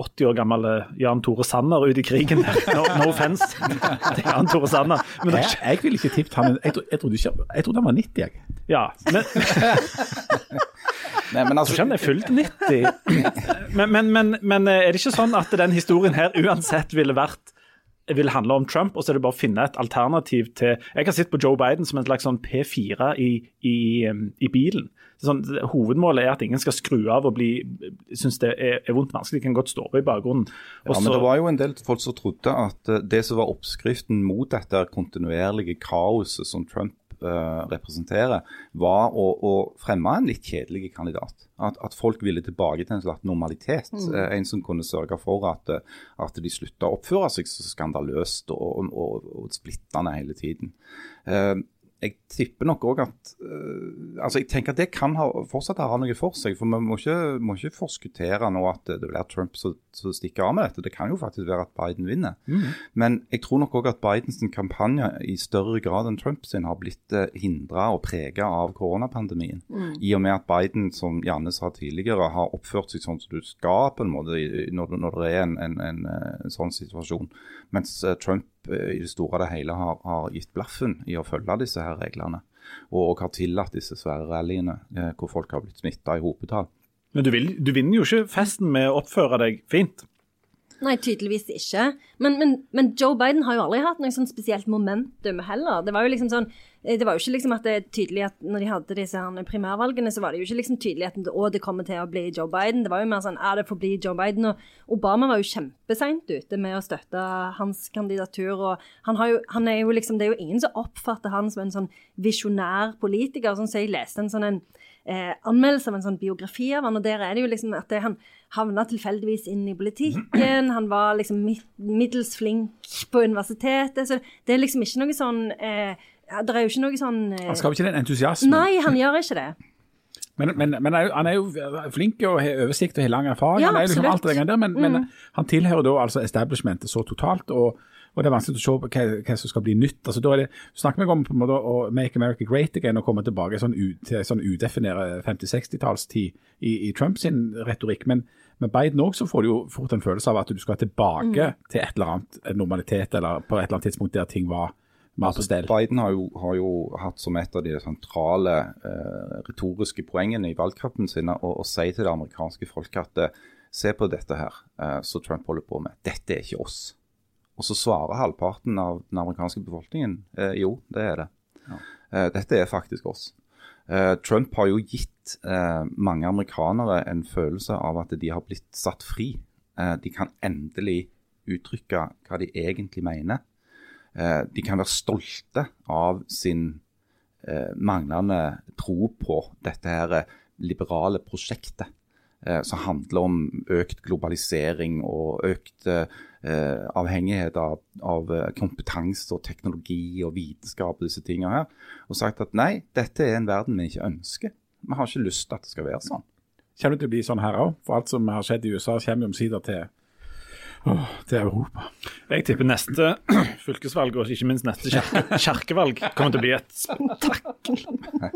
80 år gammel eh, Jan Tore Sanner ut i krigen. No, no offense til Jan Tore Sanner. Men Jeg, jeg ville ikke tippet han Jeg, tro- jeg, trodde ikke, jeg trodde han var 90, jeg. ja, men, Nei, men altså, han er fullt 90. Men, men, men, men eh, er det ikke sånn at den historien her uansett ville vært vil handle om Trump, og så er det bare å finne et alternativ til Jeg har sett på Joe Biden som en slags sånn P4 i, i, i bilen. Sånn, Hovedmålet er at ingen skal skru av og bli synes det er, er vondt vanskelig. De kan godt stå på i bakgrunnen. Ja, men Det var jo en del folk som trodde at uh, det som var oppskriften mot dette kontinuerlige kaoset som Trump uh, representerer, var å, å, fremme en litt kjedelig kandidat. At, at, folk ville tilbake til en slags normalitet. Mm. Uh, en som kunne sørge for at, at de slutta å oppføre seg så skandaløst og, og, og splittende hele tiden. Uh, jeg tipper nok òg at uh, altså jeg tenker at det kan ha, fortsatt ha noe for seg. For vi må ikke, må ikke forskuttere nå at det blir Trump som, stikker av med dette. Det kan jo faktisk være at Biden vinner. Mm. Men jeg tror nok òg at Bidens kampanje i større grad enn Trump sin har blitt eh, hindra og prega av koronapandemien. Mm. I og med at Biden, som Janne sa tidligere, har oppført seg sånn som du skal på en måte når, når det er en, en, en, en eh, sånn situasjon. Mens Trump i det store og det hele har, har, gitt blaffen i å følge disse her reglene. Og, og har tillatt disse svære rallyene eh, hvor folk har blitt smitta i hopetall. Men du, vil, du vinner jo ikke festen med å oppføre deg fint. Nei, tydeligvis ikke. Men, men, men, Joe Biden har jo aldri hatt noe sånn spesielt momentum heller. Det var jo liksom sånn eh, det var jo ikke liksom at det er tydelig at når de hadde disse her primærvalgene, så var det jo ikke liksom tydelig at å, det kommer til å bli Joe Biden. Det var jo mer sånn er det får bli Joe Biden. Og Obama var jo kjempeseint ute med å støtte hans kandidatur. Og han, jo, han er jo liksom Det er jo ingen som oppfatter han som en sånn visjonær politiker. Sånn så jeg leste en sånn en eh, anmeldelse av en sånn biografi av han, og der er det jo liksom at det, han havna tilfeldigvis inn i politikken. Han var liksom middels flink på universitetet. Så det er liksom ikke noe sånn eh, Det er jo ikke noe sånn eh, Han skaper ikke den entusiasmen? Nei, han gjør ikke det. Men, men, men, han er jo flink og har oversikt og har lang erfaring. Ja, han er liksom alt det der, men, mm. men, han tilhører da altså establishmentet så totalt. og og det er vanskelig å se hva, hva som skal bli nytt. Altså, da er det, snakker vi om på en måte å make America great again og komme tilbake sånn, til sånn udefinere 50-60-tallstid i, i Trumps retorikk. Men med Biden òg får du jo fort en følelse av at du skal tilbake mm. til et eller annet normalitet, eller på et eller annet tidspunkt der ting var Altså. Biden har jo, har jo, hatt som et av de sentrale eh, retoriske poengene i valgkampen sin å, å, si til det amerikanske folket at eh, se på dette her eh, som Trump holder på med. Dette er ikke oss. Og så svarer halvparten av den amerikanske befolkningen eh, jo, det er det. Ja. Eh, dette er faktisk oss. Eh, Trump har jo gitt eh, mange amerikanere en følelse av at de har blitt satt fri. Eh, de kan endelig uttrykke hva de egentlig mener. Eh, de kan være stolte av sin manglende tro på dette her liberale prosjektet. Som handler om økt globalisering og økt eh, avhengighet av, av, eh, kompetanse og teknologi og vitenskap og disse tingene her, og sagt at nei, dette er en verden vi ikke ønsker. Vi har ikke lyst til at det skal være sånn. Kommer det til å bli sånn her òg? For alt som har skjedd i USA, kommer omsider til Åh, til Europa. Jeg tipper neste fylkesvalg og ikke minst neste kjerke, kjerkevalg kommer til å bli et spetakkel.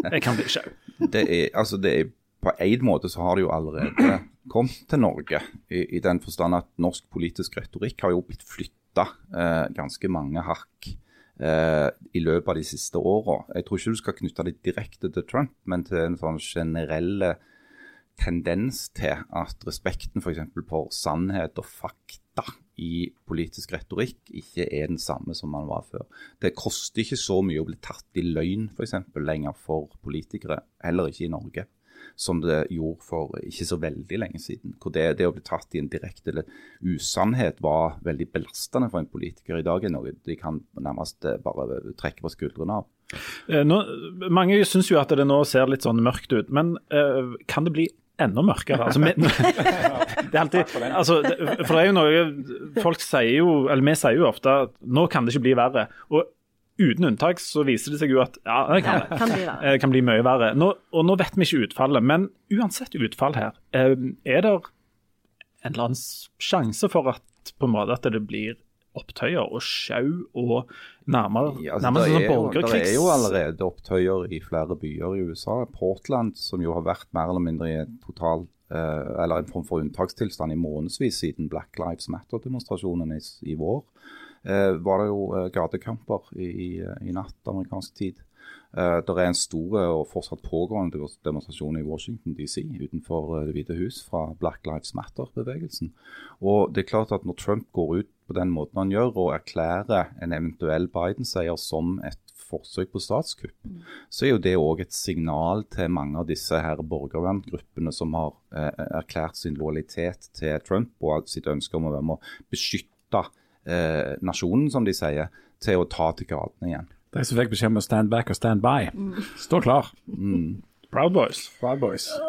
Jeg kan bli sjau. Det er, altså, det er på en måte så har det jo allerede kommet til Norge, i, i den forstand at norsk politisk retorikk har jo blitt flytta eh, ganske mange hakk eh, i løpet av de siste åra. Jeg tror ikke du skal knytte det direkte til Trump, men til en sånn generelle tendens til at respekten f.eks. For, for sannhet og fakta i politisk retorikk ikke er den samme som man var før. Det koster ikke så mye å bli tatt i løgn f.eks. lenger for politikere, heller ikke i Norge som det gjorde for ikke så veldig lenge siden. Hvor det, det å bli tatt i en direkte usannhet var veldig belastende for en politiker. I dag er noe de kan nærmest eh, bare trekke på skuldrene av. Eh, nå, mange syns jo at det nå ser litt sånn mørkt ut, men uh, kan det bli enda mørkere. Altså, vi, det er alltid, altså, for det er jo noe Folk sier jo, eller vi sier jo ofte at nå kan det ikke bli verre. Og uten unntak så viser det seg jo at ja, det kan, det. kan, bli, kan bli mye verre. Nå, og nå vet vi ikke utfallet, men uansett utfall her, eh, er det en eller annen sjanse for at på en måte at det blir opptøyer og sjau og nærmere, ja, altså, nærmere sånn borgerkrigs... Det er jo allerede opptøyer i flere byer i USA. Portland, som jo har vært mer eller mindre i en total eh, eller en form for unntakstilstand i månedsvis siden Black Lives Matter-demonstrasjonen i, i, vår eh, var det jo eh, gatekamper i, i, natt amerikansk tid. Eh, det er en stor og fortsatt pågående demonstrasjon i Washington DC utenfor eh, Det hvite hus fra Black Lives Matter-bevegelsen. Og det er klart at Når Trump går ut på den måten han gjør og erklærer en eventuell Biden-seier som et forsøk på statskupp, så er jo det òg et signal til mange av disse her borgerverngruppene som har eh, erklært sin lojalitet til Trump og sitt ønske om å være med å beskytte eh, nasjonen, som de sier, til å ta til gatene igjen. De som fikk beskjed om å stand back og stand by, står klar. Proud Boys. Proud Boys.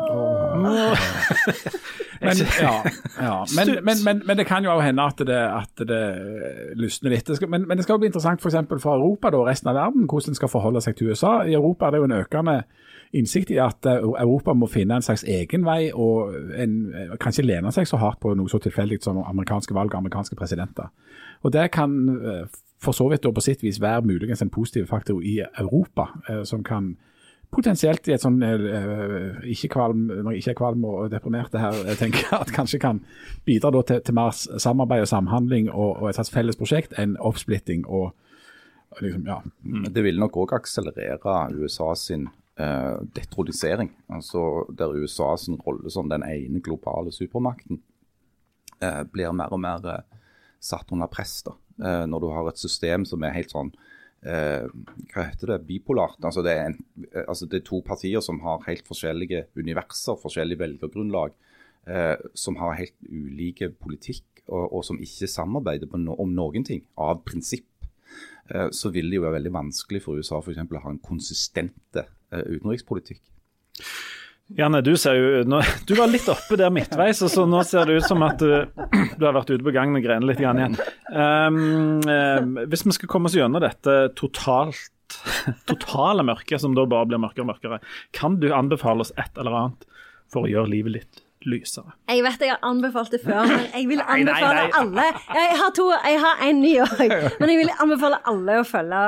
Men, ja, ja. Men, men, men, men det kan jo hende at det, at det lysner litt. Det skal, men, men det skal jo bli interessant for, eksempel for Europa og resten av verden, hvordan en skal forholde seg til USA. I Europa er det jo en økende innsikt i at eh, Europa må finne en slags egen vei, og en, kan ikke lene seg så hardt på noe så tilfeldig som amerikanske valg og amerikanske presidenter. Og Det kan eh, for så vidt på sitt vis være muligens en positiv faktor i Europa, eh, som kan potensielt i et sånn uh, ikke kvalm, jeg ikke og deprimert her, jeg tenker at kanskje kan bidra til, til, mer samarbeid og samhandling og, og et slags felles prosjekt enn oppsplitting og, liksom, ja. Det vil nok òg akselerere USA sin uh, detronisering. Altså der USA sin rolle som den ene globale supermakten uh, blir mer og mer satt under press. da. når du har et system som er helt sånn eh, hva heter det, bipolart. Altså det, en, altså det, er to partier som har helt forskjellige universer, forskjellige velgergrunnlag, eh, som har helt ulike politikk, og, og som ikke samarbeider no, om noen ting, av prinsipp. Eh, så vil det jo være veldig vanskelig for USA for eksempel, å ha en konsistente eh, utenrikspolitikk. Janne, du, ser jo, nå, du var litt oppe der midtveis, og så nå ser det ut som at du, du har vært ute på gangen og grener litt igjen. Um, um, hvis vi skal komme oss gjennom dette totalt, totale mørket, som da bare blir mørkere og mørkere, kan du anbefale oss et eller annet for å gjøre livet litt lysere? Jeg vet jeg har anbefalt det før, men jeg vil anbefale nei, nei, nei. alle Jeg har to, jeg har en ny òg, men jeg vil anbefale alle å følge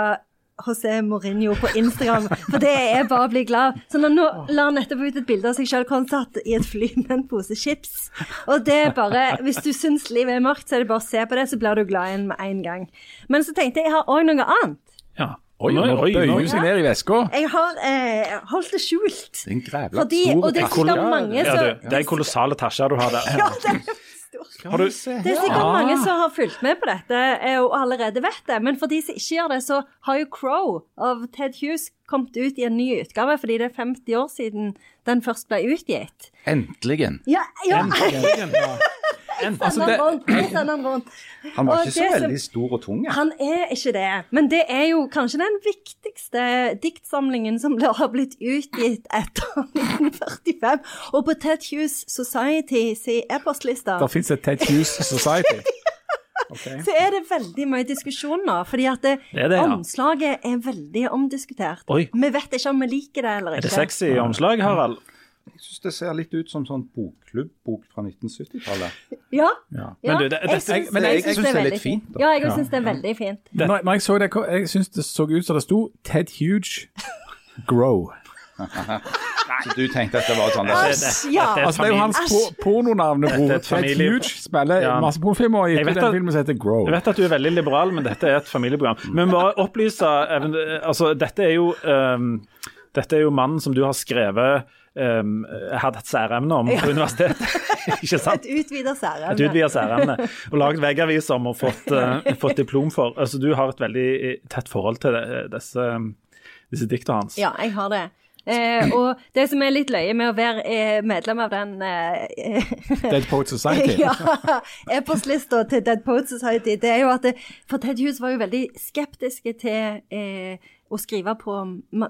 José Mourinho på Instagram, for det er bare å bli glad. Så nå la han nettopp ut et bilde av seg selv hvor han satt i et fly med en pose chips. Og det er bare Hvis du syns livet er mørkt, så er det bare å se på det, så blir du glad igjen med en gang. Men så tenkte jeg jeg har òg noe annet. Ja. Oi, nå bøyer hun seg ned i veska. Jeg har eh, holdt det skjult. Det er en grævla stor og det er sikkert mange som ja, Det er kolossale tasjer du har der. Ja, det er har du... Det er sikkert ja. mange som har fulgt med på dette eh, og allerede vet det. Men for de som ikke gjør det, så har jo Crow av Ted Hughes kommet ut i en ny utgave, fordi det er 50 år siden den først ble utgitt. Endeligen Ja, ja. Endelig, ja. Altså, det, rundt. Han var ikke så veldig stor og tung. Han er ikke det. Men det er jo kanskje den viktigste diktsamlingen som har blitt utgitt etter 1945. Og på Ted Hughes Society sin e-postliste Det fins et Ted Hughes Society? Okay. Så er det veldig mye diskusjon nå, fordi at det, det det, ja. omslaget er veldig omdiskutert. Oi. Vi vet ikke om vi liker det eller ikke. Er det sexy omslag, Harald? Jeg syns det ser litt ut som sånn bokklubb-bok fra 1970-tallet. Ja. ja. Men, du, det, det, jeg, men jeg, jeg syns det er litt fint. Da. Ja, jeg syns det er veldig fint. Når, når jeg så det, jeg syns det så ut som det sto Ted Huge Grow. Så du tenkte at det var sånn det, det, ja. altså, det er jo hans po pornonavnebror. Ted Huge spiller ja. masse pornofilmer og gitt den filmen som heter Grow. Jeg vet at du er veldig liberal, men dette er et familieprogram. Men bare opplyse altså, dette er jo um, dette er jo mannen som du har skrevet um, hadde et særemne om på universitetet. ikke sant? Et utvida særemne. Et utvida særemne. Og laget veggaviser om og fått, uh, fått, diplom for. Altså, du har et veldig tett forhold til det, disse, disse dikta hans. Ja, jeg har det. Eh, og det som er litt løye med å være eh, medlem av den eh, Dead Poet Society? ja, e-postlista til Dead Poet Society, det er jo at det, For Ted Hughes var jo veldig skeptiske til eh, å skrive på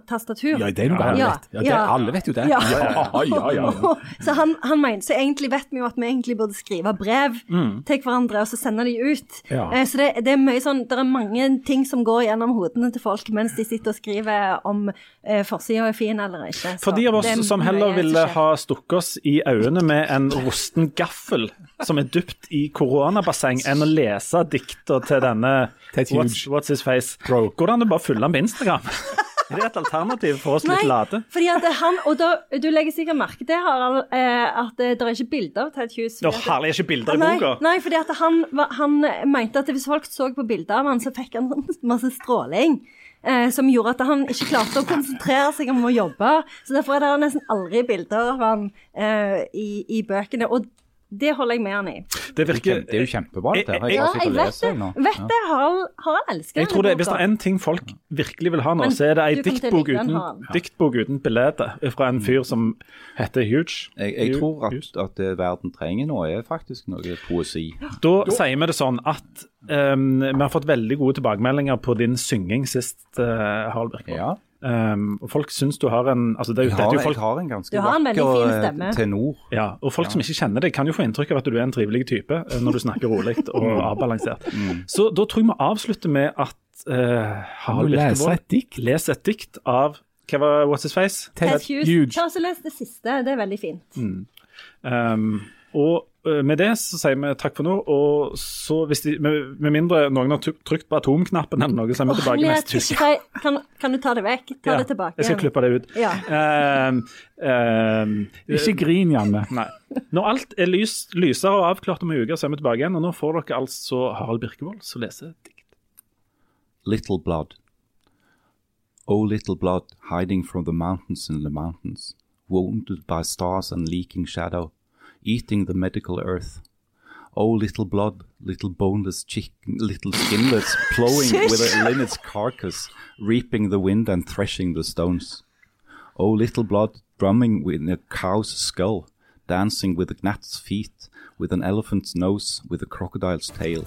tastatur. Ja, det er noe galt. ja, vet. Ja, det, Alle vet jo det. Ja, ja, ja. ja så han, han mener, så egentlig vet vi jo at vi egentlig burde skrive brev mm. til hverandre og så sende de ut. Eh, så det, det, er mye sånn, det er mange ting som går gjennom hodene til folk mens de sitter og skriver om eh, forsida er fin eller ikke. Så For de av oss som heller ville ha stukket oss i øynene med en rosten gaffel som er dypt i koronabasseng, enn å lese dikter til denne What's, what's His Face, Bro. går det an å bare fylle den på Instagram? Instagram. Er det et alternativ for oss litt late? fordi at han, og da, Du legger sikkert merke til Harald, eh, at det er ikke bilder av Ted Hughes. Herlig, er ikke bilder i boka? Nei, fordi at han, han, mente at hvis folk så på bilder av han, så fikk han masse stråling. Eh, som gjorde at han ikke klarte å konsentrere seg om å jobbe. Så derfor er det nesten aldri bilder av han eh, i, i bøkene. Og Det holder jeg med han i. Det Det er jo kjempebra, dette. her. Jeg- Ja, jeg vet det. Vet det, Harald, Harald elsker Jeg tror det, Hvis det er én ting folk virkelig vil ha nå, så er det ei diktbok uten, diktbok uten bilde fra en fyr som heter Huge. Jeg, jeg tror at, at det verden trenger nå, er faktisk noe poesi. Da sier vi det sånn at um, vi har fått veldig gode tilbakemeldinger på din synging sist, uh, Harald Birkvold. Ja. Um, og folk syns du har en altså det, er Jeg jo- har, er jo jeg har en ganske Du har en vakker fin eh, tenor. ja, og folk som ikke kjenner deg, kan jo få inntrykk av at du er en trivelig type eh, når du snakker rolig og avbalansert. Så da tror jeg vi avslutter med at uh, Harald Birkevold et dikt. leser et dikt av hva var What's His Face? Ted Hughes. Ta og Les det siste, det er veldig fint. Um, og med det så sier vi takk for nå. Og så hvis de, med, med mindre noen har trykt på atomknappen eller noe, så er vi tilbake Åh, neste uke. kan, kan du ta det vekk? Ta Ja, det tilbake. Jeg skal klippe det ut. Ja. Uh, uh, Ikke grin, Janne. Nei. Når alt er lys, lysere og avklart om en uke, så er vi tilbake igjen. Og nå får dere altså Harald Birkevold som leser dikt. Little blood. Oh, little blood, hiding from the mountains in the mountains, wounded by stars and leaking shadow, eating the medical earth. Oh, little blood, little boneless chicken, little skinless, plowing with a linnet's carcass, reaping the wind and threshing the stones. Oh, little blood, drumming with a cow's skull, dancing with a gnat's feet, with an elephant's nose, with a crocodile's tail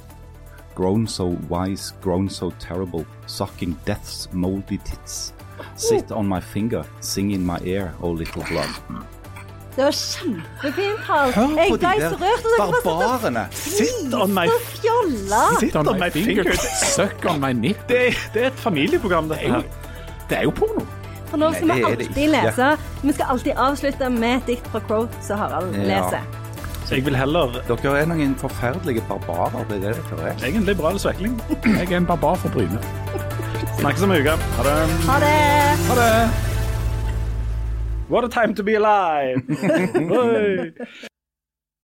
grown so wise, grown so terrible, sucking death's moldy tits. Sit on my finger, sing in my ear, oh little blood. Det var kjempefint, Harald. Hør på Jeg de ble der så rørt. Barbarene! Sit on my, Sitt sit on my finger. Suck on my nip. Det, det er et familieprogram, dette her. Det er jo porno. For nå skal Nei, vi er alltid lese. Vi skal alltid avslutte med et dikt fra Crow som Harald Ja. leser. Så jeg vil heller Dere er noen forferdelige barbarer, det er det dere er. Jeg er en liberal svekling. Jeg er en barbar fra Bryne. Snakkes om en uke. Ha det. Ha det! Ha det. What a time to be alive!